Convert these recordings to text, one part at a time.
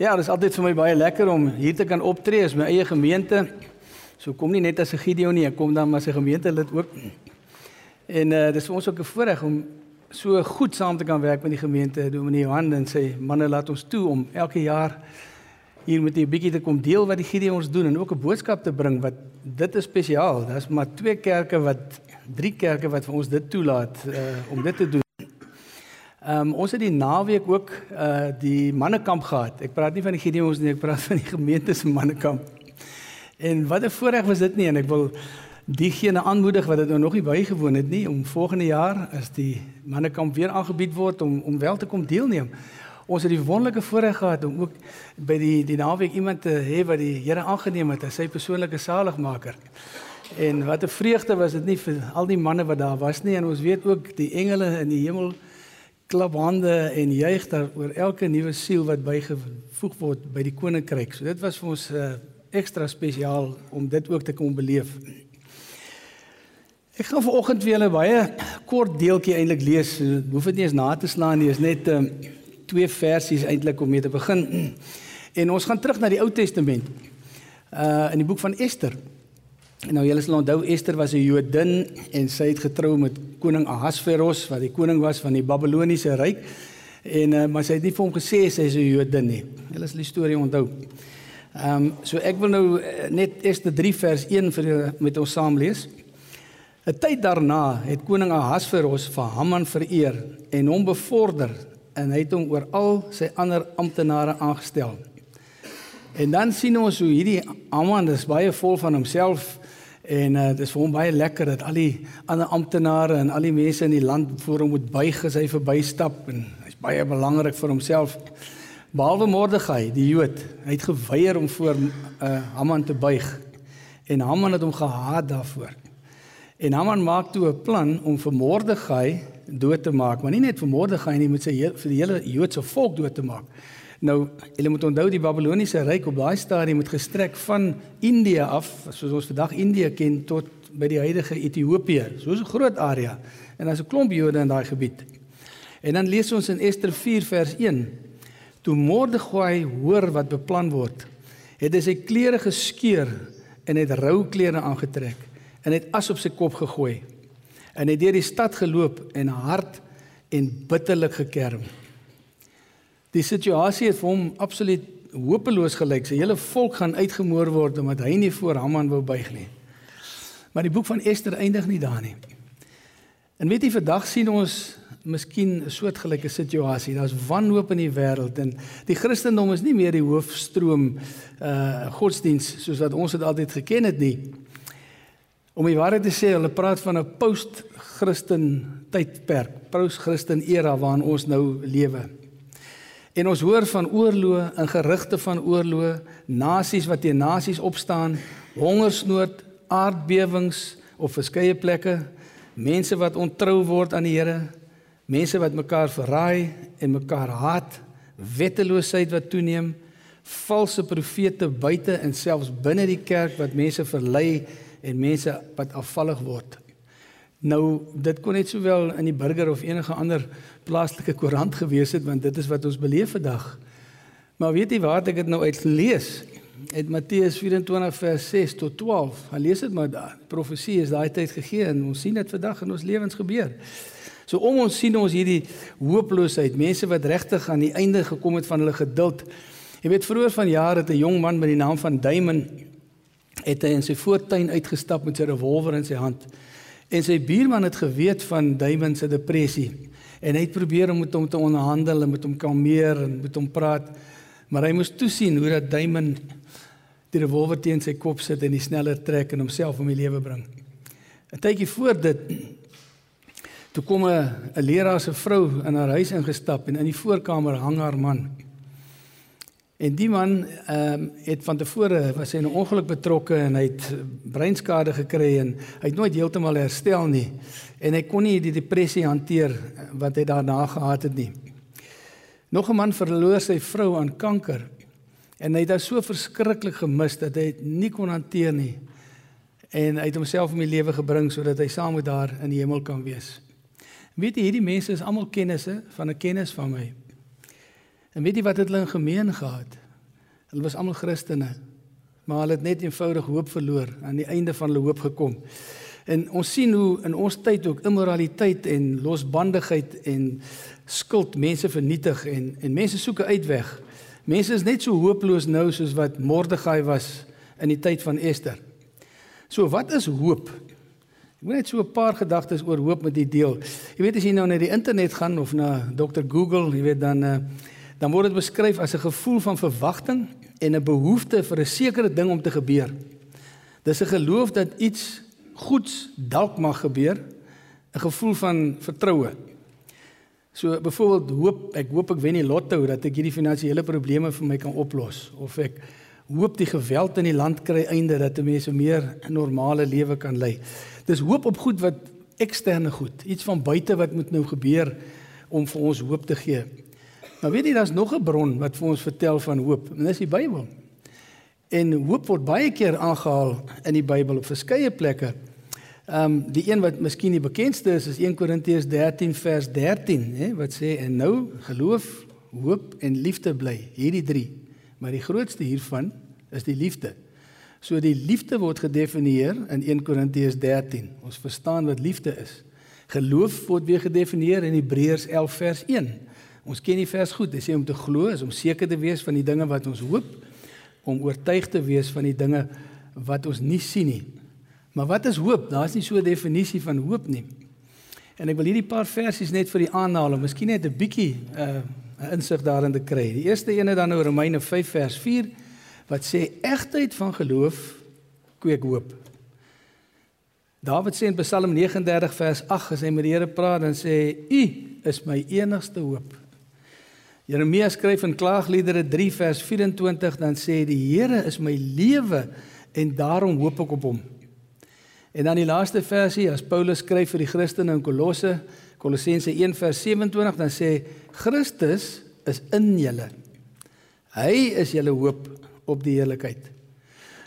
Ja, dit is altyd vir my baie lekker om hier te kan optree as my eie gemeente. So kom nie net as 'n Gideon nie, ek kom dan as 'n gemeentelid ook. En uh dis vir ons ook 'n voorreg om so goed saam te kan werk met die gemeente. Dominee Johan en sy manne laat ons toe om elke jaar hier met 'n bietjie te kom deel wat die Gideons doen en ook 'n boodskap te bring wat dit is spesiaal. Daar's maar twee kerke wat drie kerke wat vir ons dit toelaat uh om dit te doen. Ehm um, ons het die naweek ook uh die mannekamp gehad. Ek praat nie van die Gideons nie, ek praat van die gemeente se mannekamp. En wat 'n voorreg was dit nie en ek wil diegene aanmoedig wat dit nou nog nie bygewoon het nie om volgende jaar as die mannekamp weer aangebied word om om wel te kom deelneem. Ons het die wonderlike voorreg gehad om ook by die die naweek iemand te hê wat die Here aangeneem het as sy persoonlike saligmaker. En wat 'n vreugde was dit nie vir al die manne wat daar was nie en ons weet ook die engele in die hemel klap hande en juig daar oor elke nuwe siel wat bygevoeg word by die koninkryk. So dit was vir ons uh, ekstra spesiaal om dit ook te kon beleef. Ek gaan vanoggend vir julle baie kort deeltjie eintlik lees. Hoef dit nie eens na te slaan nie, is net um, twee versies eintlik om mee te begin. En ons gaan terug na die Ou Testament. Uh in die boek van Ester. Nou julle sal onthou Ester was 'n Jodin en sy het getrou met koning Ahasveros wat die koning was van die Babiloniese ryk. En uh, maar sy het nie vir hom gesê sy is 'n Jodin nie. Julle sal die storie onthou. Ehm um, so ek wil nou uh, net Ester 3 vers 1 vir julle met ons saam lees. 'n Tyd daarna het koning Ahasveros vir Haman vereer en hom bevorder en hy het hom oor al sy ander amptenare aangestel. En dan sien ons hoe hierdie Haman is baie vol van homself En uh, dit is vir hom baie lekker dat al die ander amptenare en al die mense in die land voor hom moet buig as hy verbystap en hy's baie belangrik vir homself. Behalwe Mordegai, die Jood, hy het geweier om voor uh, Haman te buig. En Haman het hom gehaat daarvoor. En Haman maak toe 'n plan om vir Mordegai dood te maak, maar nie net vir Mordegai nie, met sy vir die hele Joodse volk dood te maak. Nou, julle moet onthou die Babiloniese ryk op daai stadium het gestrek van Indië af, soos ons vandag Indië ken, tot by die huidige Ethiopië. So 'n groot area. En daar's 'n klomp Jode in daai gebied. En dan lees ons in Ester 4 vers 1. Toe Mordegai hoor wat beplan word, het hy sy klere geskeur en het rou klere aangetrek en het as op sy kop gegooi. En het deur die stad geloop en hard en bitterlik gekerm. Die situasie het vir hom absoluut hopeloos gelyk. Sy hele volk gaan uitgemoor word omdat hy nie voor Haman wou buig nie. Maar die boek van Ester eindig nie daar nie. En weet jy vandag sien ons miskien 'n soortgelyke situasie. Daar's wanhoop in die wêreld en die Christendom is nie meer die hoofstroom uh godsdiens soos wat ons dit altyd geken het nie. Om die waarheid te sê, hulle praat van 'n post-Christen tydperk, post-Christen era waarin ons nou lewe. En ons hoor van oorloë en gerugte van oorloë, nasies wat teen nasies opstaan, hongersnood, aardbewings op verskeie plekke, mense wat ontrou word aan die Here, mense wat mekaar verraai en mekaar haat, wetteloosheid wat toeneem, valse profete buite en selfs binne die kerk wat mense verlei en mense wat afvallig word. Nou dit kon net sowel in die burger of enige ander plaaslike koerant gewees het want dit is wat ons beleef vandag. Maar weet jy waar ek dit nou uit lees? Het Matteus 24 vers 6 tot 12. Gaan lees dit maar daar. Profesie is daai tyd gegee en ons sien dit vandag in ons lewens gebeur. So om ons sien ons hierdie hooploosheid, mense wat regtig aan die einde gekom het van hulle geduld. Jy weet vroeër van jare het 'n jong man met die naam van Damon het hy in sy voortuin uitgestap met sy revolver in sy hand. En sy buurman het geweet van Damon se depressie en hy het probeer om met hom te onderhandel en met hom kalmeer en met hom praat. Maar hy moes toesien hoe dat Damon die revolver teen sy kop sit en die sneller trek en homself om die lewe bring. 'n Tydjie voor dit toe kom 'n leraar se vrou in haar huis ingestap en in die voorkamer hang haar man. En die man ehm um, het van tevore was hy in 'n ongeluk betrokke en hy het breinskade gekry en hy het nooit heeltemal herstel nie. En hy kon nie die depressie hanteer wat hy daarna gehad het nie. Nog 'n man verloor sy vrou aan kanker en hy het haar so verskriklik gemis dat hy dit nie kon hanteer nie. En hy het homself om die lewe gebring sodat hy saam met haar in die hemel kan wees. Weet jy hierdie mense is almal kennisse van 'n kennis van my. En weet jy wat het hulle in gemeen gehad? Hulle was almal Christene, maar hulle het net eenvoudig hoop verloor aan die einde van hulle hoop gekom. En ons sien hoe in ons tyd ook immoraliteit en losbandigheid en skuld mense vernietig en en mense soek 'n uitweg. Mense is net so hooploos nou soos wat Mordegai was in die tyd van Ester. So wat is hoop? Ek wil net so 'n paar gedagtes oor hoop met u deel. Jy weet as jy nou na die internet gaan of na Dr Google, jy weet dan uh, dan word dit beskryf as 'n gevoel van verwagting en 'n behoefte vir 'n sekere ding om te gebeur. Dis 'n geloof dat iets goeds dalk mag gebeur, 'n gevoel van vertroue. So byvoorbeeld hoop ek hoop ek wen die lotto dat ek hierdie finansiële probleme vir my kan oplos of ek hoop die geweld in die land kry einde dat mense meer 'n normale lewe kan lei. Dis hoop op goed wat eksterne goed, iets van buite wat moet nou gebeur om vir ons hoop te gee. Maar weet jy daar's nog 'n bron wat vir ons vertel van hoop en dis die Bybel. En hoop word baie keer aangehaal in die Bybel op verskeie plekke. Ehm um, die een wat miskien die bekendste is is 1 Korintiërs 13 vers 13, hè, wat sê en nou geloof, hoop en liefde bly, hierdie drie. Maar die grootste hiervan is die liefde. So die liefde word gedefinieer in 1 Korintiërs 13. Ons verstaan wat liefde is. Geloof word weer gedefinieer in Hebreërs 11 vers 1. Ons ken die vers goed. Dit sê om te glo is om seker te wees van die dinge wat ons hoop, om oortuig te wees van die dinge wat ons nie sien nie. Maar wat is hoop? Daar's nie so 'n definisie van hoop nie. En ek wil hierdie paar versies net vir die aanhaal, miskien net 'n bietjie 'n uh, insig daarin te kry. Die eerste een is dan nou Romeine 5 vers 4 wat sê egtheid van geloof kweek hoop. Dawid sê in Psalm 39 vers 8 as hy met die Here praat dan sê u is my enigste hoop. Jeremia skryf in Klaagliedere 3 vers 24 dan sê die Here is my lewe en daarom hoop ek op hom. En dan die laaste versie as Paulus skryf vir die Christene in Kolosse, Kolossense 1 vers 27, dan sê Christus is in julle. Hy is julle hoop op die heerlikheid.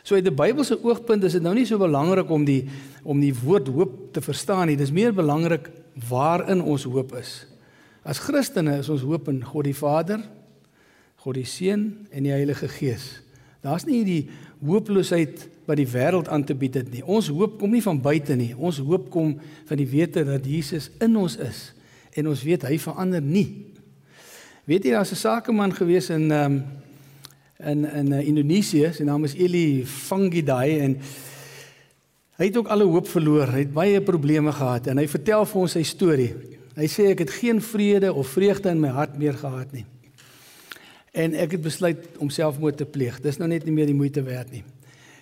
So uit die Bybelse oogpunt is dit nou nie so belangrik om die om die woord hoop te verstaan nie. Dis meer belangrik waarin ons hoop is. As Christene is ons hoop in God die Vader, God die Seun en die Heilige Gees. Daar's nie hierdie hooploosheid wat die wêreld aan te bied het nie. Ons hoop kom nie van buite nie. Ons hoop kom van die wete dat Jesus in ons is en ons weet hy verander nie. Weet jy daar's 'n sakeman gewees in ehm um, in in uh, Indonesië, sy naam is Eli Fangidai en hy het ook alle hoop verloor. Hy het baie probleme gehad en hy vertel vir ons sy storie. Hy sê ek het geen vrede of vreugde in my hart meer gehad nie. En ek het besluit om selfmoord te pleeg. Dis nou net nie meer die moeite werd nie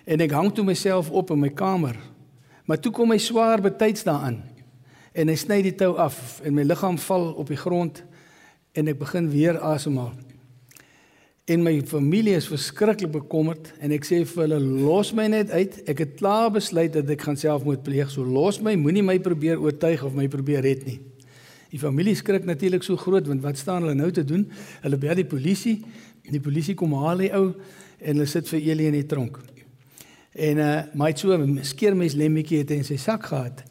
en ek hang toe myself op in my kamer. Maar toe kom my swaar betyds daaraan en hy sny die tou af en my liggaam val op die grond en ek begin weer asemhaal. En my familie is verskriklik bekommerd en ek sê vir hulle los my net uit. Ek het klaar besluit dat ek gaan selfmoord pleeg. So los my, moenie my probeer oortuig of my probeer red nie. Die familie skrik natuurlik so groot want wat staan hulle nou te doen? Hulle bel die polisie. Die polisie kom haal die ou en hulle sit vir Elie in die tronk. En uh my het so 'n skeermes lemmetjie het in sy sak gehad.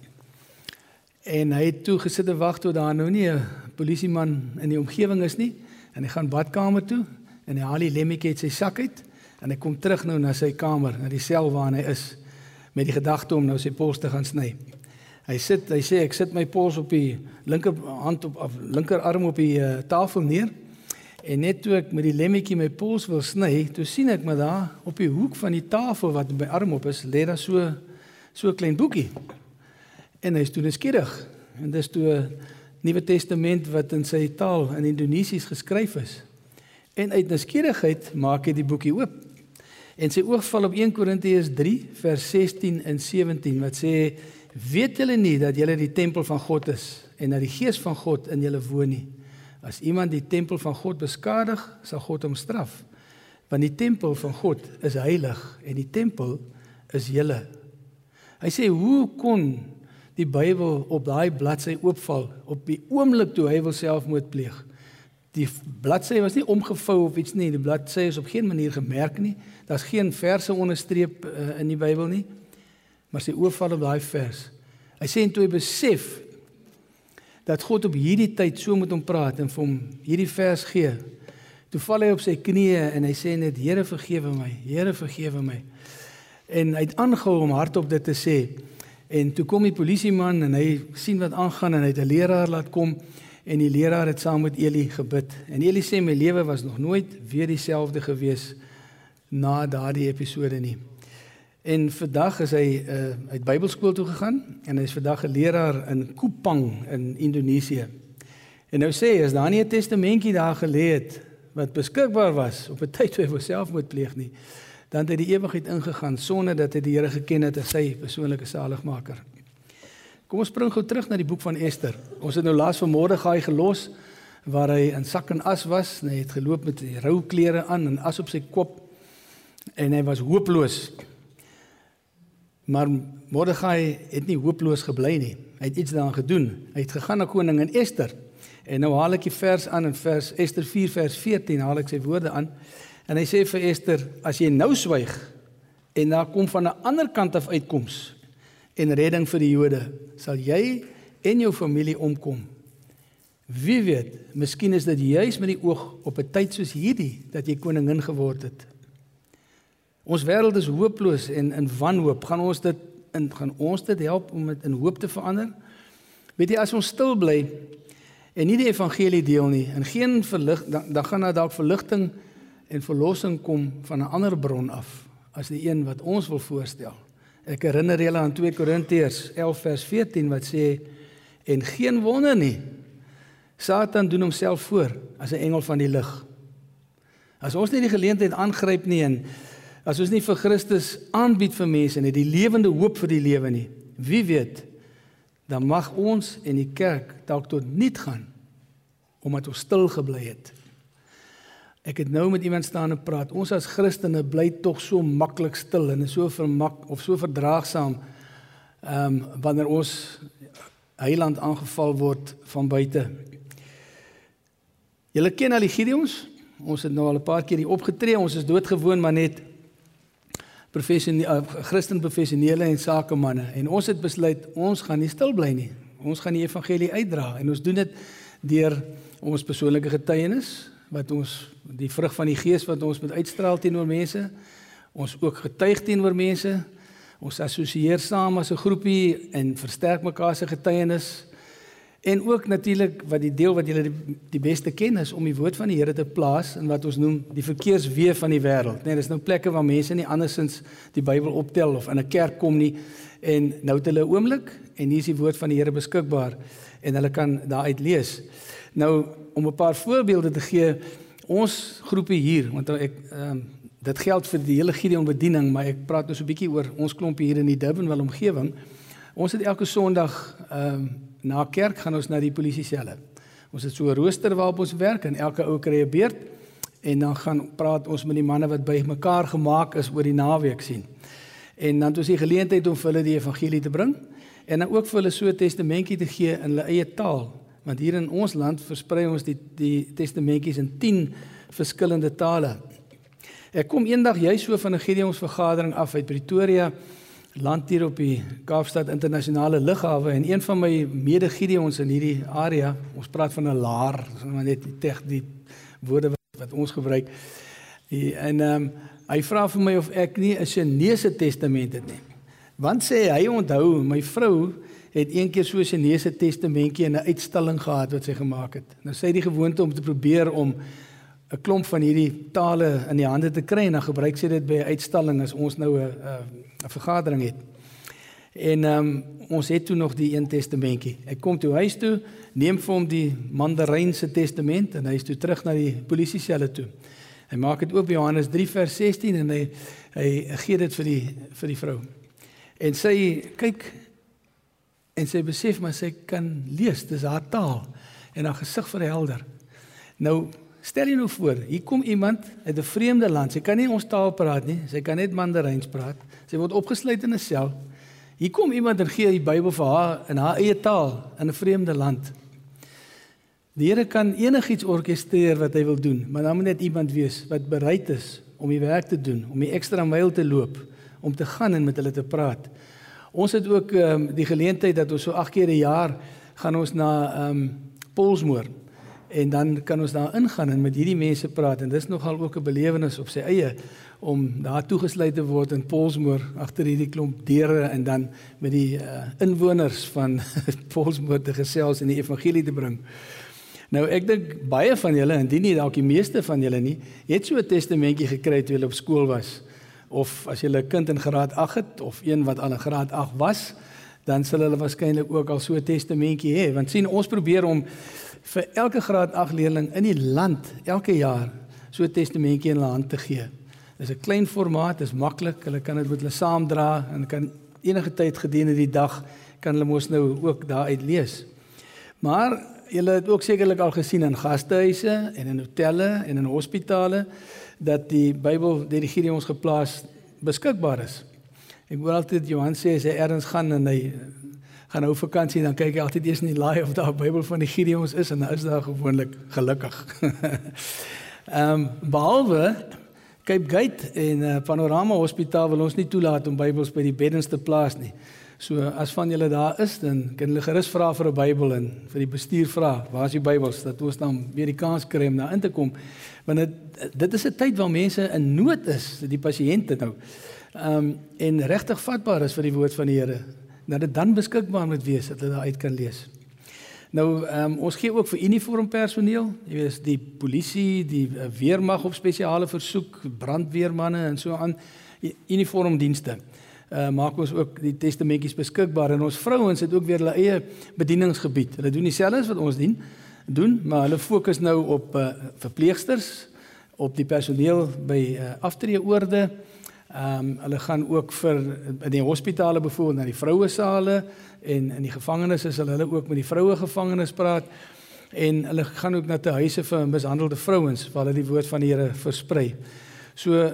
En hy het toe gesit en wag tot daar nou nie 'n polisieman in die omgewing is nie en hy gaan badkamer toe en hy haal die lemmetjie uit sy sak uit en hy kom terug nou na sy kamer, na die sel waar hy is met die gedagte om nou sy pols te gaan sny. Hy sit, hy sê ek sit my pols op die linkerhand op of linkerarm op die uh, tafel neer En net toe ek met die lemmetjie my pols wil sny, toe sien ek maar daar op die hoek van die tafel wat my arm op is, lê daar so so 'n klein boekie. En hy is toe nuuskierig. En dis toe Nuwe Testament wat in sy taal in Indonesies geskryf is. En uit nuuskierigheid maak hy die boekie oop. En sy oog val op 1 Korintiërs 3 vers 16 en 17 wat sê: "Weet julle nie dat julle die tempel van God is en dat die Gees van God in julle woon nie?" As iemand die tempel van God beskadig, sal God hom straf. Want die tempel van God is heilig en die tempel is julle. Hy sê hoe kon die Bybel op daai bladsy oopval op die oomblik toe hy wil selfmoord pleeg? Die bladsy was nie omgevou of iets nie, die bladsy is op geen manier gemerk nie. Daar's geen verse onderstreep uh, in die Bybel nie. Maar sy oog val op daai vers. Hy sê en toe hy besef dat God op hierdie tyd so met hom praat en vir hom hierdie vers gee. Toe val hy op sy knieë en hy sê net Here vergewe my, Here vergewe my. En hy het aangehou om hardop dit te sê. En toe kom die polisieman en hy sien wat aangaan en hy het 'n leraar laat kom en die leraar het saam met Eli gebid. En Eli sê my lewe was nog nooit weer dieselfde gewees na daardie episode nie. En vandag is hy uh, uit Bybelskool toe gegaan en hy is vandag 'n leraar in Kupang in Indonesië. En nou sê hy as daar nie 'n testamentjie daar gelê het wat beskikbaar was op 'n tyd toe hy self moet pleeg nie, dan het hy die ewigheid ingegaan sonder dat hy die Here geken het as sy persoonlike saligmaker. Kom ons spring gou terug na die boek van Ester. Ons het nou laas van Mordegai gelos waar hy in sak en as was, hy het geloop met rou klere aan en as op sy kop en hy was hooploos. Maar Mordegai het nie hooploos gebly nie. Hy het iets daaraan gedoen. Hy het gegaan na koningin Ester En nou haal ek die vers aan in vers Ester 4 vers 14 haal ek sy woorde aan. En hy sê vir Ester, as jy nou swyg en daar kom van 'n ander kant af uitkoms en redding vir die Jode, sal jy en jou familie omkom. Wie weet, miskien is dit juis met die oog op 'n tyd soos hierdie dat jy koningin geword het. Ons wêreld is hooploos en in wanhoop. Gaan ons dit in gaan ons dit help om dit in hoop te verander? Weet jy as ons stil bly en nie die evangelie deel nie en geen verlig dan, dan gaan daar dalk verligting en verlossing kom van 'n ander bron af as die een wat ons wil voorstel. Ek herinner julle aan 2 Korintiërs 11 vers 14 wat sê en geen wonder nie. Satan doen homself voor as 'n engel van die lig. As ons nie die geleentheid aangryp nie en as ons nie vir Christus aanbied vir mense nie, die lewende hoop vir die lewe nie. Wie weet dan mag ons en die kerk dalk tot niet gaan omdat ons stil gebly het. Ek het nou met iemand staan en praat. Ons as Christene bly tog so maklik stil en so vermak of so verdraagsaam ehm um, wanneer ons heiland aangeval word van buite. Julle ken al die Gideons? Ons het nou al 'n paar keer hier opgetree. Ons is doodgewoon maar net professionele uh, Christen professionele en sakemanne en ons het besluit ons gaan nie stil bly nie. Ons gaan die evangelie uitdra en ons doen dit deur ons persoonlike getuienis wat ons die vrug van die gees wat ons moet uitstraal teenoor mense. Ons ook getuig teenoor mense. Ons assosieer saam as 'n groepie en versterk mekaar se getuienis. En ook natuurlik wat die deel wat julle die, die beste ken is om die woord van die Here te plaas in wat ons noem die verkeersweë van die wêreld. Nee, dis nou plekke waar mense nie andersins die Bybel optel of in 'n kerk kom nie en nou het hulle 'n oomblik en hier is die woord van die Here beskikbaar en hulle kan daaruit lees. Nou om 'n paar voorbeelde te gee, ons groepie hier, want ek ehm um, dit geld vir die hele Gideon bediening, maar ek praat nou so 'n bietjie oor ons klompie hier in die Durbanville omgewing. Ons het elke Sondag ehm um, na kerk gaan ons na die polisie selle. Ons het so 'n rooster waarop ons werk en elke ou kry 'n beurt en dan gaan praat ons met die manne wat by mekaar gemaak is oor die naweek sien. En dan het ons die geleentheid om vir hulle die evangelie te bring en dan ook vir hulle so 'n testamentjie te gee in hulle eie taal. Want hier in ons land versprei ons die die testamentjies in 10 verskillende tale. Ek kom eendag juis so van 'n Gideonsvergadering af uit Pretoria land hier op die Kaapstad internasionale lughawe en een van my mede-Gideons in hierdie area, ons praat van 'n laar, maar net die teg die woorde wat, wat ons gebruik. Die, en ehm um, hy vra vir my of ek nie 'n Chinese testament het nie. Want sê hy onthou my vrou het eendag so 'n Chinese testamentjie in 'n uitstalling gehad wat sy gemaak het. Nou sê hy die gewoonte om te probeer om 'n klomp van hierdie tale in die hande te kry en dan gebruik sy dit by 'n uitstalling as ons nou 'n 'n vergadering het. En ehm um, ons het toe nog die een testamentjie. Ek kom toe huis toe, neem vir hom die Mandarynse testament en hy is toe terug na die polisie selle toe. Hy maak dit oop Johannes 3 vers 16 en hy hy gee dit vir die vir die vrou. En sy kyk en sy besef maar sy kan lees, dis haar taal en haar gesig verhelder. Nou Stel jy nou voor, hier kom iemand uit 'n vreemde land. Sy kan nie ons taal praat nie. Sy kan net Mandaryns praat. Sy word opgesluit in 'n sel. Hier kom iemand en gee die Bybel vir haar in haar eie taal in 'n vreemde land. Die Here kan enigiets orkestreer wat hy wil doen, maar dan moet net iemand wees wat bereid is om die werk te doen, om die ekstra myl te loop, om te gaan en met hulle te praat. Ons het ook um, die geleentheid dat ons so 8 keer 'n jaar gaan ons na ehm um, Polsmoor En dan kan ons daar ingaan en met hierdie mense praat. En dis nogal ook 'n belewenis op sy eie om daar toegesluit te word in Polsmoor agter hierdie klomp deure en dan met die uh, inwoners van Polsmoor te gesels en die evangelie te bring. Nou ek dink baie van julle, indien nie dalk die meeste van julle nie, het so 'n testamentjie gekry toe hulle op skool was. Of as jy 'n kind in graad 8 het of een wat aan 'n graad 8 was, dan sal hulle waarskynlik ook al so 'n testamentjie hê. Want sien ons probeer om vir elke graad 8 leerling in die land elke jaar so 'n testamentjie in hulle hand te gee. Dis 'n klein formaat, dis maklik, hulle kan dit met hulle saamdra en kan enige tyd gedurende die dag kan hulle mos nou ook daaruit lees. Maar julle het ook sekerlik al gesien in gastehuise en in hotelle en in hospitale dat die Bybel deur die Gideons geplaas beskikbaar is. Ek hoor altyd Johan sê as hy ergens gaan en hy gaan nou vakansie dan kyk hy altyd eers in die laai of daar 'n Bybel van die Gideons is en dan is daar gewoonlik gelukkig. Ehm um, behalwe Cape Gate en uh, Panorama Hospitaal wil ons nie toelaat om Bybels by die beddens te plaas nie. So as van julle daar is dan kan hulle gerus vra vir 'n Bybel en vir die bestuur vra, waar is die Bybels dat ons dan weer die kans kry om daar in te kom. Want dit dit is 'n tyd waar mense in nood is, die pasiënte nou ehm um, en regtig vatbaar is vir die woord van die Here dat dit dan beskikbaar moet wees dat hulle uit kan lees. Nou ehm um, ons gee ook vir uniformpersoneel, jy weet die polisie, die uh, weermag op spesiale versoek, brandweermanne en so aan uniformdienste. Uh, maak ons ook die testamentjies beskikbaar en ons vrouens het ook weer hulle eie bedieningsgebied. Hulle doen dieselfde as wat ons dien doen, maar hulle fokus nou op uh, verpleegsters, op die personeel by uh, aftreeoorde, Ehm um, hulle gaan ook vir in die hospitale byvoorbeeld na die vroue sale en in die gevangenisse sal hulle ook met die vroue gevangenes praat en hulle gaan ook na te huise vir mishandelde vrouens waar hulle die woord van die Here versprei. So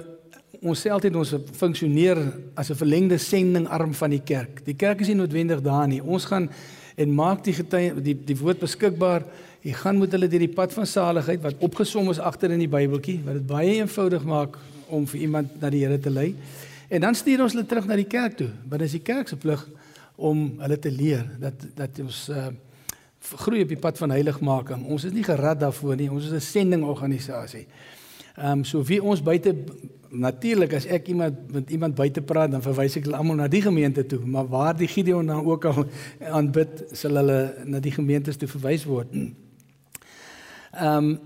ons sê altyd ons funksioneer as 'n verlengde sendingarm van die kerk. Die kerk is nie noodwendig daar nie. Ons gaan en maak die getuie die die woord beskikbaar. Jy gaan met hulle deur die pad van saligheid wat opgesom is agter in die Bybeltjie wat dit baie eenvoudig maak om vir iemand na die Here te lei. En dan stuur ons hulle terug na die kerk toe. Want dit is die kerk se plig om hulle te leer dat dat ons uh groei op die pad van heiligmaking. Ons is nie gerad daarvoor nie. Ons is 'n sendingorganisasie. Ehm um, so wie ons buite natuurlik as ek iemand met iemand buite praat dan verwys ek hulle almal na die gemeente toe, maar waar die Gideon dan ook al aanbid, sal hulle na die gemeentes toe verwys word. Ehm um,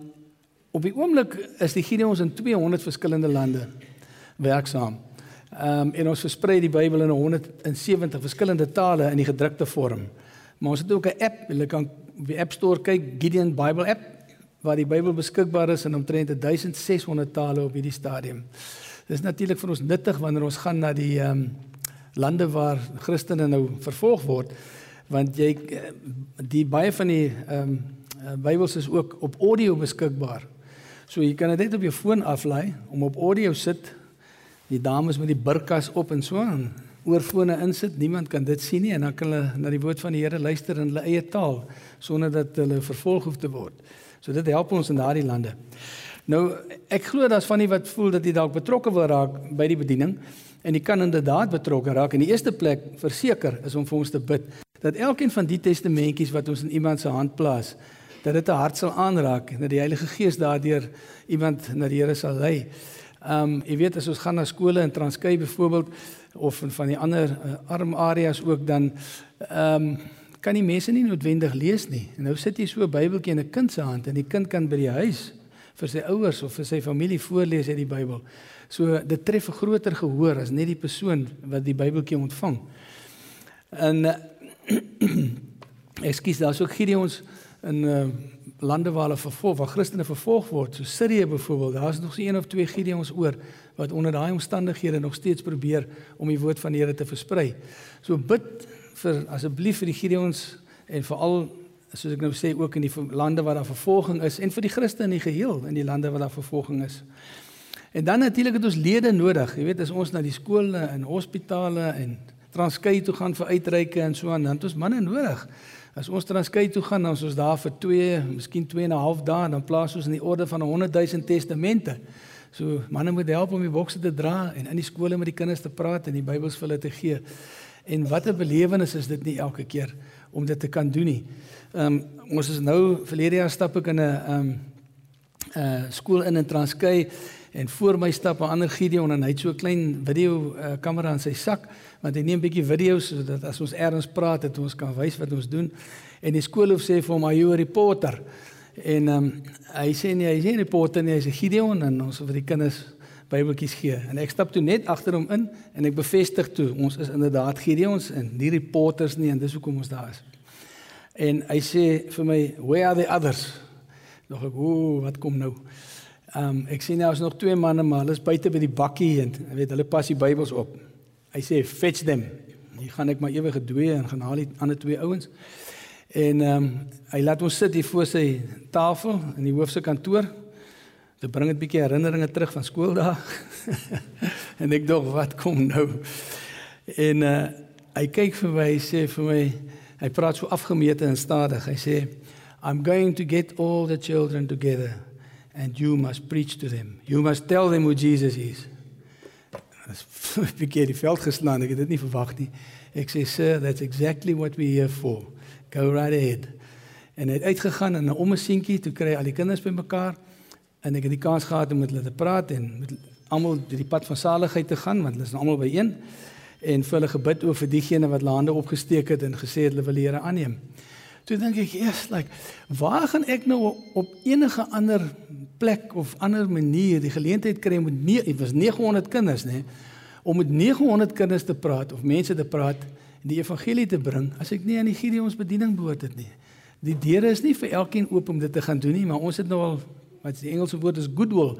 Op die oomblik is die Gideons in 200 verskillende lande werksaam. Ehm um, en ons versprei die Bybel in 170 verskillende tale in die gedrukte vorm. Maar ons het ook 'n app, jy kan op die App Store kyk Gideon Bible app waar die Bybel beskikbaar is in omtrent 1600 tale op hierdie stadium. Dit is natuurlik vir ons nuttig wanneer ons gaan na die ehm um, lande waar Christene nou vervolg word want jy die baie van die ehm um, Bybels is ook op audio beskikbaar. So jy kan dit net op jou foon aflaai om op audio sit. Die dames met die burkas op en so aan oorfone insit. Niemand kan dit sien nie en dan kan hulle na die woord van die Here luister in hulle eie taal sonder dat hulle vervolg hoef te word. So dit help ons in daardie lande. Nou ek glo daar's van die wat voel dat jy dalk betrokke wil raak by die bediening en jy kan inderdaad betrokke raak. In die eerste plek verseker is om vir ons te bid dat elkeen van die testamentjies wat ons in iemand se hand plaas dat dit 'n hart sal aanraak en dat die Heilige Gees daardeur iemand na die Here sal lei. Um jy weet as ons gaan na skole in Transkei byvoorbeeld of van die ander uh, arm areas ook dan um kan die mense nie noodwendig lees nie. En nou sit jy so 'n Bybeltjie in 'n kind se hand en die kind kan by die huis vir sy ouers of vir sy familie voorlees uit die Bybel. So dit tref 'n groter gehoor as net die persoon wat die Bybeltjie ontvang. En uh, ekskuus, daar's ook Gideons in uh, lande waar hulle vervolg, waar Christene vervolg word, so Sirië byvoorbeeld, daar's nog so een of twee Gideons oor wat onder daai omstandighede nog steeds probeer om die woord van die Here te versprei. So bid vir asseblief vir die Gideons en veral soos ek nou sê ook in die lande waar daar vervolging is en vir die Christene in die geheel in die lande waar daar vervolging is. En dan natuurlik het ons lede nodig. Jy weet as ons na die skole en hospitale en Transkei toe gaan vir uitreike en so aan, dan het ons manne nodig. As ons Transkei toe gaan, dan is ons daar vir 2, miskien 2 en 'n half dae, dan plaas ons in die orde van 100 000 testamente. So manne moet help om die bokse te dra en in die skole met die kinders te praat en die Bybels vir hulle te gee. En wat 'n belewenis is dit nie elke keer om dit te kan doen nie. Ehm um, ons is nou verlede jaar stap ek in 'n ehm um, uh, skool in in Transkei en voor my stap 'n ander Gideon en hy het so 'n klein video kamera in sy sak want hy neem 'n bietjie video's sodat as ons eers praat het ons kan wys wat ons doen. En die skoolhoof sê vir hom, "Are you a reporter?" En ehm um, hy sê nee, hy is nie 'n reporter nie, hy's 'n Gideon en ons vir die kinders Bybeltjies gee. En ek stap toe net agter hom in en ek bevestig toe ons is inderdaad Gideons en nie reporters nie en dis hoekom ons daar is. En hy sê vir my, "Where are the others?" Nog ek, "Ooh, wat kom nou?" Ehm um, ek sien nou is nog twee manne maar hulle is buite by die bakkie en weet hulle pas die Bybels op. Hy sê, "Fetch them." Hier gaan ek maar ewige dooie en gaan haal die ander twee ouens. En ehm um, hy laat ons sit hier voor sy tafel in die hoof se kantoor Dit bring 'n bietjie herinneringe terug van skooldae. en ek dink wat kom nou? En uh hy kyk vir my, sê vir my, hy praat so afgemete en stadig. Hy sê I'm going to get all the children together and you must preach to them. You must tell them who Jesus is. As bietjie die veld geslaan, ek het dit nie verwag nie. Ek sê sir, that's exactly what we here for. Go right ahead. En het uitgegaan en 'n ommesientjie toe kry al die kinders bymekaar en ek het die kans gehad om met hulle te praat en met almal deur die pad van saligheid te gaan want hulle is almal by een en vir hulle gebid oor vir diegene wat hulle hande opgesteek het en gesê het hulle wil Here aanneem. Toe dink ek, "Yes, like waar gaan ek nou op enige ander plek of ander manier die geleentheid kry om met nee, dit was 900 kinders, nê, om met 900 kinders te praat of mense te praat en die evangelie te bring as ek nie aan die Gideons bediening behoort het nie. Die deure is nie vir elkeen oop om dit te gaan doen nie, maar ons het nou al wat die Engelse woord is goodwill.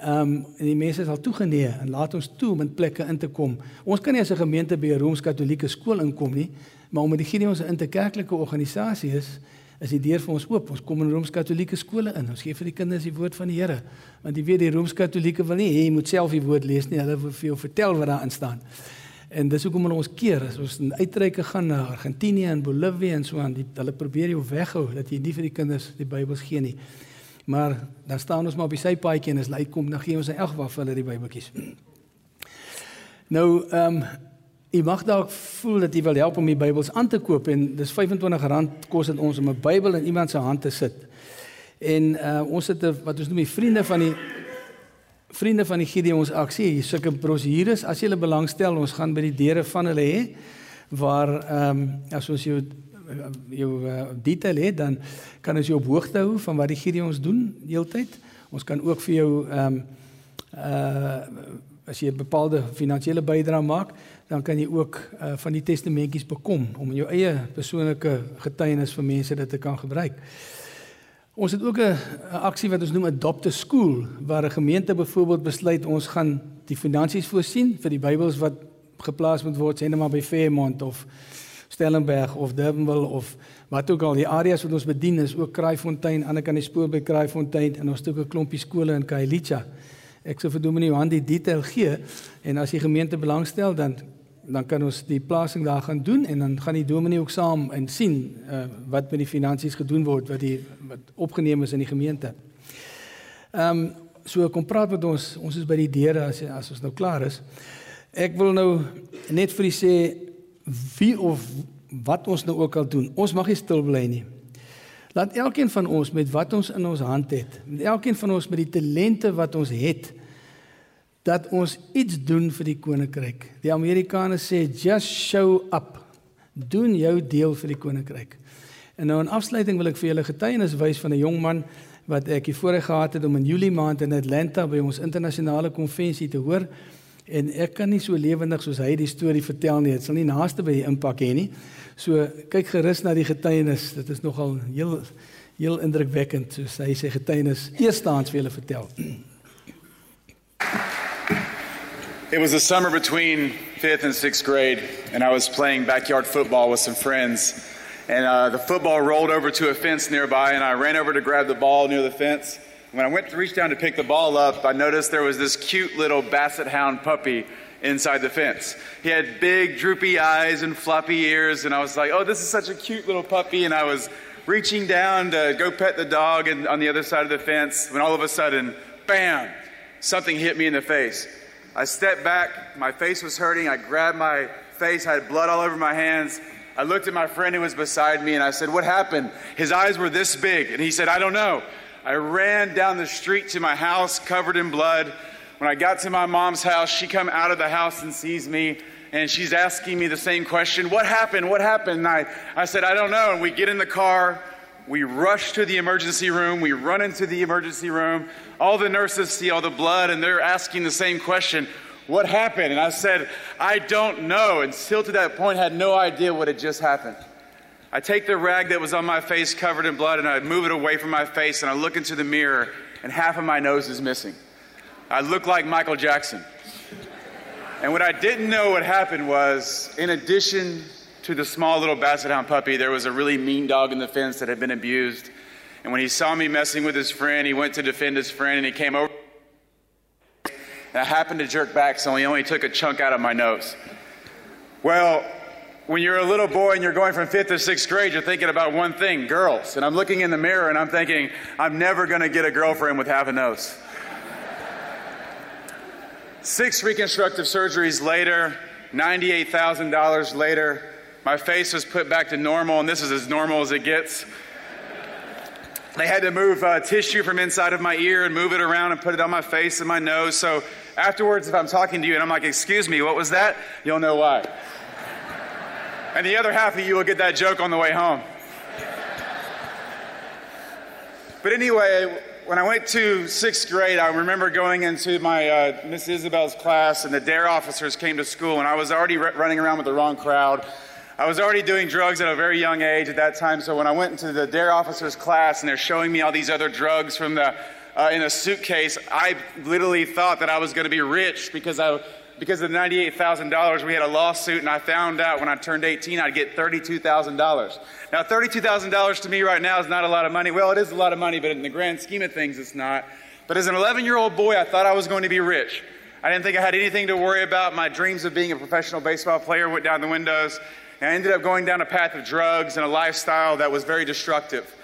Ehm um, en die mense is al toegeneë en laat ons toe om in plekke in te kom. Ons kan nie as 'n gemeente by 'n Rooms-Katolieke skool inkom nie, maar omdat die Gideons 'n interkerklike organisasie is, is die deur vir ons oop. Ons kom in Rooms-Katolieke skole in. Ons gee vir die kinders die woord van die Here. Want jy weet die Rooms-Katolieke wil nie hê jy moet self die woord lees nie. Hulle wil vir jou vertel wat daarin staan. En dis hoekom ons keer as ons in uitreike gaan na Argentinië en Bolivia en so aan, die, hulle probeer jou weghou dat jy nie vir die kinders die Bybels gee nie. Maar dan staan ons maar op die sypaadjie en as hy kom dan gee ons in elk geval vir hulle die Bybeltjies. Nou ehm um, jy mag dalk voel dat jy wil help om die Bybels aan te koop en dis R25 kos dit ons om 'n Bybel in iemand se hand te sit. En uh ons het 'n wat ons noem die vriende van die vriende van die Gideons aksie. Hier sulke brosjures as jy hulle belangstel, ons gaan by die deure van hulle hê waar ehm um, as ons jou jou uh, detail het dan kan ons jou op hoogte hou van wat die Gideons doen heeltyd. Ons kan ook vir jou ehm um, uh as jy 'n bepaalde finansiële bydrae maak, dan kan jy ook uh, van die testamentjies bekom om in jou eie persoonlike getuienis vir mense dit te kan gebruik. Ons het ook 'n aksie wat ons noem Adopt a School waar 'n gemeente byvoorbeeld besluit ons gaan die finansies voorsien vir die Bybels wat geplaas moet word sê net maar by Fairmont of Stellenberg of Durbanville of wat ook al die areas wat ons bedien is ook Kraaifontein, ander kan die spoor by Kraaifontein en ons het ook 'n klompie skole in Kailicha. Ek sou vir Dominee Johan die detail gee en as die gemeente belangstel dan dan kan ons die plasing daar gaan doen en dan gaan die dominee ook saam en sien uh, wat met die finansies gedoen word wat die wat opgeneem is in die gemeente. Ehm um, so kom praat met ons. Ons is by die deure as as ons nou klaar is. Ek wil nou net vir u sê wie of wat ons nou ook al doen, ons mag nie stil bly nie. Laat elkeen van ons met wat ons in ons hand het, met elkeen van ons met die talente wat ons het, dat ons iets doen vir die koninkryk. Die Amerikaners sê just show up. Doen jou deel vir die koninkryk. En nou in afsluiting wil ek vir julle getuienis wys van 'n jong man wat ek hier voorheen gehad het om in Julie maand in Atlanta by ons internasionale konvensie te hoor. En ek kan nie so lewendig soos hy die storie vertel nie. Dit sal nie naaste by die impak hê nie. So kyk gerus na die getuienis. Dit is nogal heel heel indrukwekkend soos hy sy getuienis eerstehands vir julle vertel. It was the summer between 5th and 6th grade and I was playing backyard football with some friends. And uh, the football rolled over to a fence nearby and I ran over to grab the ball near the fence. When I went to reach down to pick the ball up, I noticed there was this cute little basset hound puppy inside the fence. He had big, droopy eyes and floppy ears, and I was like, oh, this is such a cute little puppy. And I was reaching down to go pet the dog on the other side of the fence when all of a sudden, bam, something hit me in the face. I stepped back, my face was hurting. I grabbed my face, I had blood all over my hands. I looked at my friend who was beside me and I said, What happened? His eyes were this big. And he said, I don't know. I ran down the street to my house covered in blood. When I got to my mom's house, she come out of the house and sees me and she's asking me the same question What happened? What happened? And I, I said, I don't know. And we get in the car, we rush to the emergency room, we run into the emergency room. All the nurses see all the blood and they're asking the same question What happened? And I said, I don't know. And still to that point, had no idea what had just happened. I take the rag that was on my face covered in blood and I move it away from my face and I look into the mirror and half of my nose is missing. I look like Michael Jackson. And what I didn't know what happened was, in addition to the small little basset hound puppy, there was a really mean dog in the fence that had been abused. And when he saw me messing with his friend, he went to defend his friend and he came over. And I happened to jerk back, so he only took a chunk out of my nose. Well, when you're a little boy and you're going from fifth to sixth grade, you're thinking about one thing girls. And I'm looking in the mirror and I'm thinking, I'm never going to get a girlfriend with half a nose. Six reconstructive surgeries later, $98,000 later, my face was put back to normal, and this is as normal as it gets. They had to move uh, tissue from inside of my ear and move it around and put it on my face and my nose. So afterwards, if I'm talking to you and I'm like, Excuse me, what was that? You'll know why. And the other half of you will get that joke on the way home. But anyway, when I went to sixth grade, I remember going into my uh, Miss Isabel's class, and the DARE officers came to school, and I was already r- running around with the wrong crowd. I was already doing drugs at a very young age at that time, so when I went into the DARE officers' class and they're showing me all these other drugs from the uh, in a suitcase, I literally thought that I was going to be rich because I because of the $98,000, we had a lawsuit, and I found out when I turned 18 I'd get $32,000. Now, $32,000 to me right now is not a lot of money. Well, it is a lot of money, but in the grand scheme of things, it's not. But as an 11 year old boy, I thought I was going to be rich. I didn't think I had anything to worry about. My dreams of being a professional baseball player went down the windows. And I ended up going down a path of drugs and a lifestyle that was very destructive.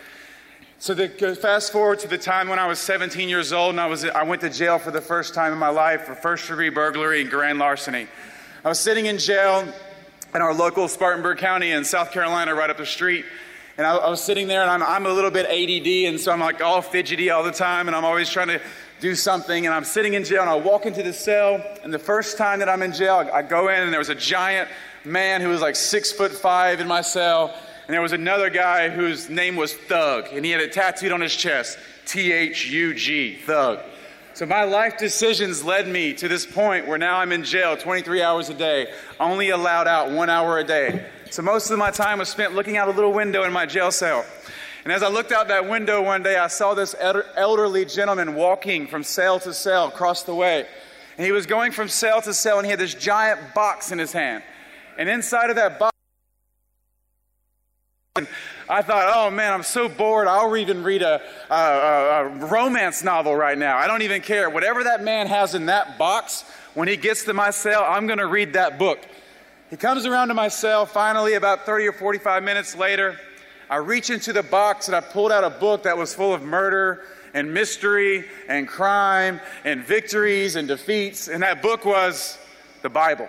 So the, fast forward to the time when I was 17 years old and I, was, I went to jail for the first time in my life for first degree burglary and grand larceny. I was sitting in jail in our local Spartanburg County in South Carolina, right up the street. And I, I was sitting there and I'm, I'm a little bit ADD, and so I'm like all fidgety all the time, and I'm always trying to do something. And I'm sitting in jail and I walk into the cell, and the first time that I'm in jail, I, I go in and there was a giant man who was like six foot five in my cell and there was another guy whose name was Thug, and he had it tattooed on his chest T H U G, Thug. So my life decisions led me to this point where now I'm in jail 23 hours a day, only allowed out one hour a day. So most of my time was spent looking out a little window in my jail cell. And as I looked out that window one day, I saw this elderly gentleman walking from cell to cell across the way. And he was going from cell to cell, and he had this giant box in his hand. And inside of that box, I thought, oh man, I'm so bored. I'll even read a, a, a, romance novel right now. I don't even care. Whatever that man has in that box, when he gets to my cell, I'm going to read that book. He comes around to my cell finally, about 30 or 45 minutes later. I reach into the box and I pulled out a book that was full of murder and mystery and crime and victories and defeats. And that book was the Bible.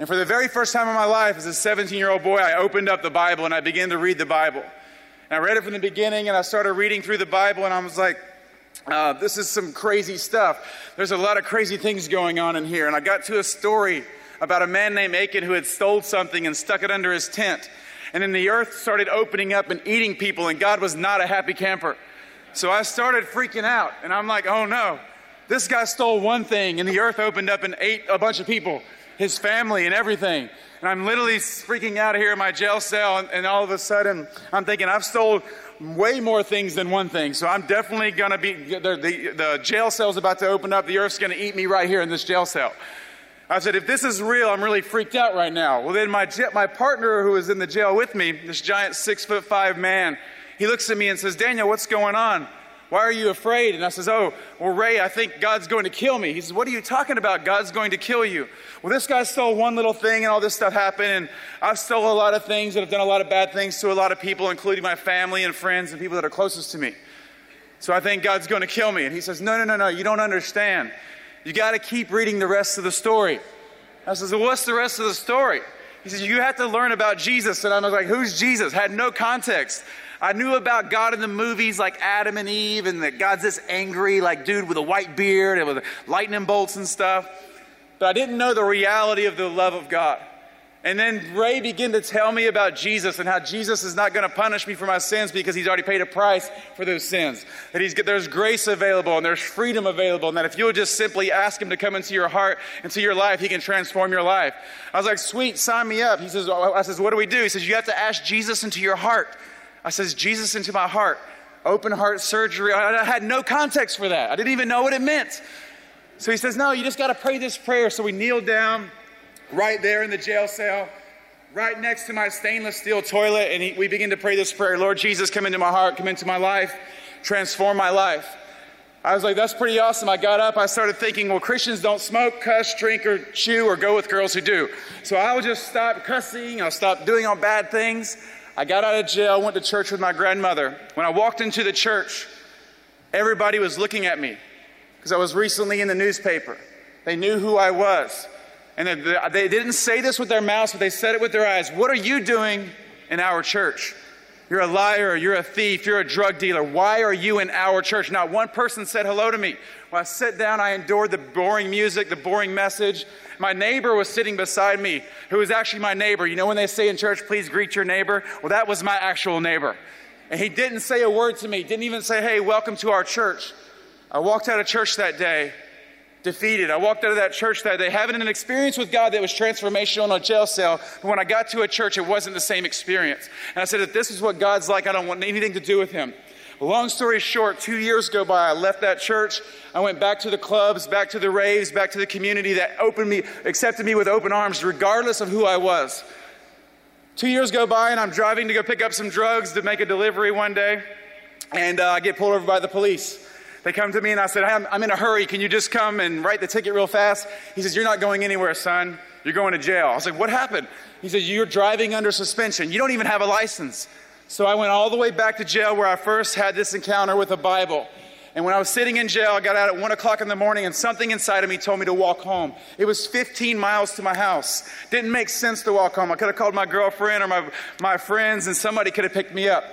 And for the very first time in my life, as a 17 year old boy, I opened up the Bible and I began to read the Bible. And I read it from the beginning and I started reading through the Bible and I was like, uh, this is some crazy stuff. There's a lot of crazy things going on in here. And I got to a story about a man named Achan who had stole something and stuck it under his tent. And then the earth started opening up and eating people, and God was not a happy camper. So I started freaking out, and I'm like, oh no, this guy stole one thing, and the earth opened up and ate a bunch of people his family and everything. And I'm literally freaking out here in my jail cell, and, and all of a sudden, I'm thinking, I've stole way more things than one thing. So I'm definitely going to be, the, the, the jail cell's about to open up. The earth's going to eat me right here in this jail cell. I said, if this is real, I'm really freaked out right now. Well, then my, my partner who was in the jail with me, this giant six foot five man, he looks at me and says, Daniel, what's going on? Why are you afraid? And I says, Oh, well, Ray, I think God's going to kill me. He says, What are you talking about? God's going to kill you. Well, this guy stole one little thing and all this stuff happened. And I've stolen a lot of things and I've done a lot of bad things to a lot of people, including my family and friends and people that are closest to me. So I think God's going to kill me. And he says, No, no, no, no, you don't understand. You got to keep reading the rest of the story. I says, Well, what's the rest of the story? He says, You have to learn about Jesus. And I was like, Who's Jesus? Had no context. I knew about God in the movies like Adam and Eve, and that God's this angry, like dude with a white beard and with lightning bolts and stuff. But I didn't know the reality of the love of God. And then Ray began to tell me about Jesus and how Jesus is not going to punish me for my sins because he's already paid a price for those sins. That he's, there's grace available and there's freedom available. And that if you'll just simply ask him to come into your heart, into your life, he can transform your life. I was like, sweet, sign me up. He says, oh, I says, what do we do? He says, you have to ask Jesus into your heart. I says, Jesus into my heart. Open heart surgery. I had no context for that. I didn't even know what it meant. So he says, no, you just got to pray this prayer. So we kneel down right there in the jail cell, right next to my stainless steel toilet, and he, we begin to pray this prayer Lord Jesus, come into my heart, come into my life, transform my life. I was like, that's pretty awesome. I got up, I started thinking, well, Christians don't smoke, cuss, drink, or chew, or go with girls who do. So I'll just stop cussing, I'll stop doing all bad things. I got out of jail, went to church with my grandmother. When I walked into the church, everybody was looking at me because I was recently in the newspaper. They knew who I was. And they didn't say this with their mouths, but they said it with their eyes. What are you doing in our church? You're a liar, you're a thief, you're a drug dealer. Why are you in our church? Not one person said hello to me. When I sat down, I endured the boring music, the boring message. My neighbor was sitting beside me, who was actually my neighbor. You know when they say in church, please greet your neighbor? Well, that was my actual neighbor. And he didn't say a word to me, didn't even say, hey, welcome to our church. I walked out of church that day defeated. I walked out of that church that day having an experience with God that was transformational in a jail cell. But when I got to a church, it wasn't the same experience. And I said, if this is what God's like, I don't want anything to do with him. Long story short, two years go by. I left that church. I went back to the clubs, back to the raves, back to the community that opened me, accepted me with open arms, regardless of who I was. Two years go by, and I'm driving to go pick up some drugs to make a delivery one day, and uh, I get pulled over by the police. They come to me and I said, I'm, I'm in a hurry. Can you just come and write the ticket real fast? He says, You're not going anywhere, son. You're going to jail. I was like, What happened? He says, You're driving under suspension. You don't even have a license. So I went all the way back to jail where I first had this encounter with a Bible. And when I was sitting in jail, I got out at 1 o'clock in the morning, and something inside of me told me to walk home. It was 15 miles to my house. Didn't make sense to walk home. I could have called my girlfriend or my, my friends, and somebody could have picked me up.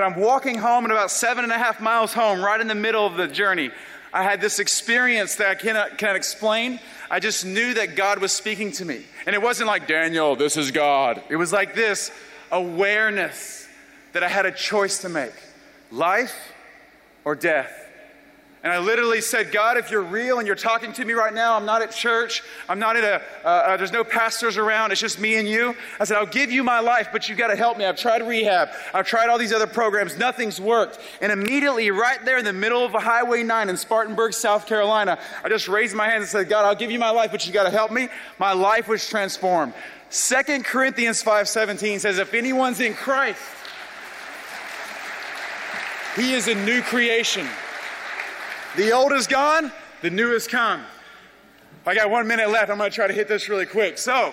But I'm walking home, and about seven and a half miles home, right in the middle of the journey, I had this experience that I cannot, cannot explain. I just knew that God was speaking to me. And it wasn't like, Daniel, this is God. It was like this awareness that I had a choice to make life or death. And I literally said, God, if you're real and you're talking to me right now, I'm not at church. I'm not in a, uh, uh, there's no pastors around. It's just me and you. I said, I'll give you my life, but you've got to help me. I've tried rehab. I've tried all these other programs. Nothing's worked. And immediately, right there in the middle of a Highway 9 in Spartanburg, South Carolina, I just raised my hands and said, God, I'll give you my life, but you've got to help me. My life was transformed. Second Corinthians 5.17 says, if anyone's in Christ, he is a new creation. The old is gone, the new has come. I got one minute left. I'm going to try to hit this really quick. So,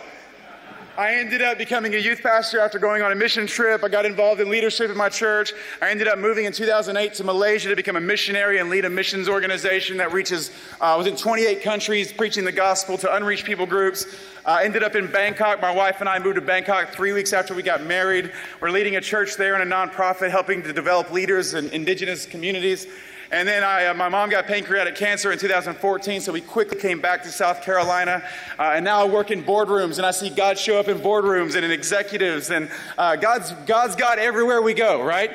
I ended up becoming a youth pastor after going on a mission trip. I got involved in leadership in my church. I ended up moving in 2008 to Malaysia to become a missionary and lead a missions organization that reaches uh, within 28 countries, preaching the gospel to unreached people groups. I uh, ended up in Bangkok. My wife and I moved to Bangkok three weeks after we got married. We're leading a church there and a nonprofit helping to develop leaders in indigenous communities. And then I, uh, my mom got pancreatic cancer in 2014, so we quickly came back to South Carolina. Uh, and now I work in boardrooms, and I see God show up in boardrooms and in executives. And uh, God's, God's God everywhere we go, right?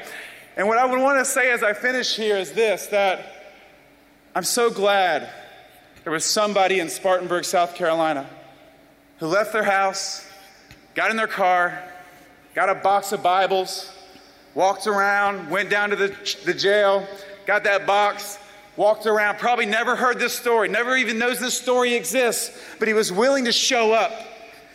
And what I would want to say as I finish here is this that I'm so glad there was somebody in Spartanburg, South Carolina, who left their house, got in their car, got a box of Bibles, walked around, went down to the, the jail, got that box, walked around, probably never heard this story, never even knows this story exists, but he was willing to show up.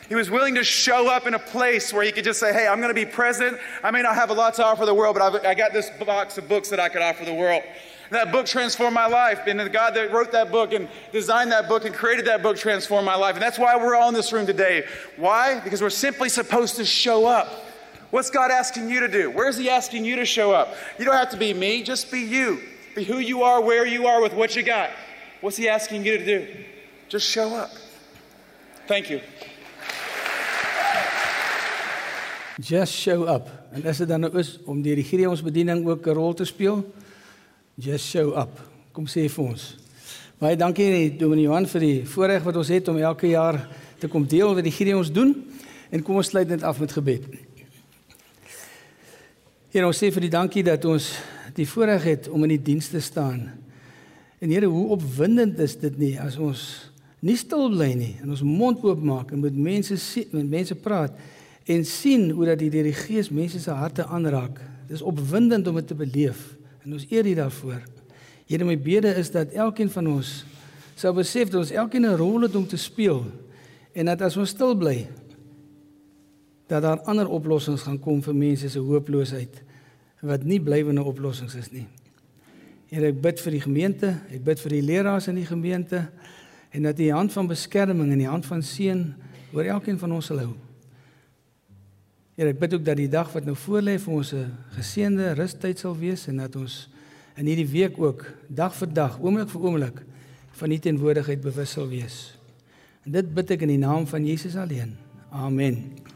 He was willing to show up in a place where he could just say, Hey, I'm going to be present. I may not have a lot to offer the world, but I've, I got this box of books that I could offer the world. And that book transformed my life. And the God that wrote that book and designed that book and created that book transformed my life. And that's why we're all in this room today. Why? Because we're simply supposed to show up. What's God asking you to do? Where's He asking you to show up? You don't have to be me, just be you. Be who you are, where you are, with what you got. What's He asking you to do? Just show up. Thank you. Just show up. En as dit dan nou is om die regeringsbediening ook 'n rol te speel, just show up. Kom sê vir ons. Baie dankie Dominee Johan vir die voorreg wat ons het om elke jaar te kom deel wat die regering ons doen en kom ons sluit net af met gebed. Here ons sê vir die dankie dat ons die voorreg het om in die diens te staan. En Here, hoe opwindend is dit nie as ons nie stil bly nie en ons mond oop maak en met mense sien, met mense praat en sien hoe dat die Here Gees mense se harte aanraak. Dis opwindend om dit te beleef en ons eer U daarvoor. Here, my bede is dat elkeen van ons sou besef dat ons elkeen 'n rol het om te speel en dat as ons stil bly dat daar ander oplossings gaan kom vir mense se hooploosheid wat nie blywende oplossings is nie. Here, ek bid vir die gemeente, ek bid vir die leraars in die gemeente en dat die hand van beskerming en die hand van seën oor elkeen van ons sal hou. Here, ek bid ook dat die dag wat nou voorlê vir ons 'n geseënde rustyd sal wees en dat ons in hierdie week ook dag vir dag, oomblik vir oomblik van U teenwoordigheid bewus sal wees. En dit bid ek in die naam van Jesus alleen. Amen.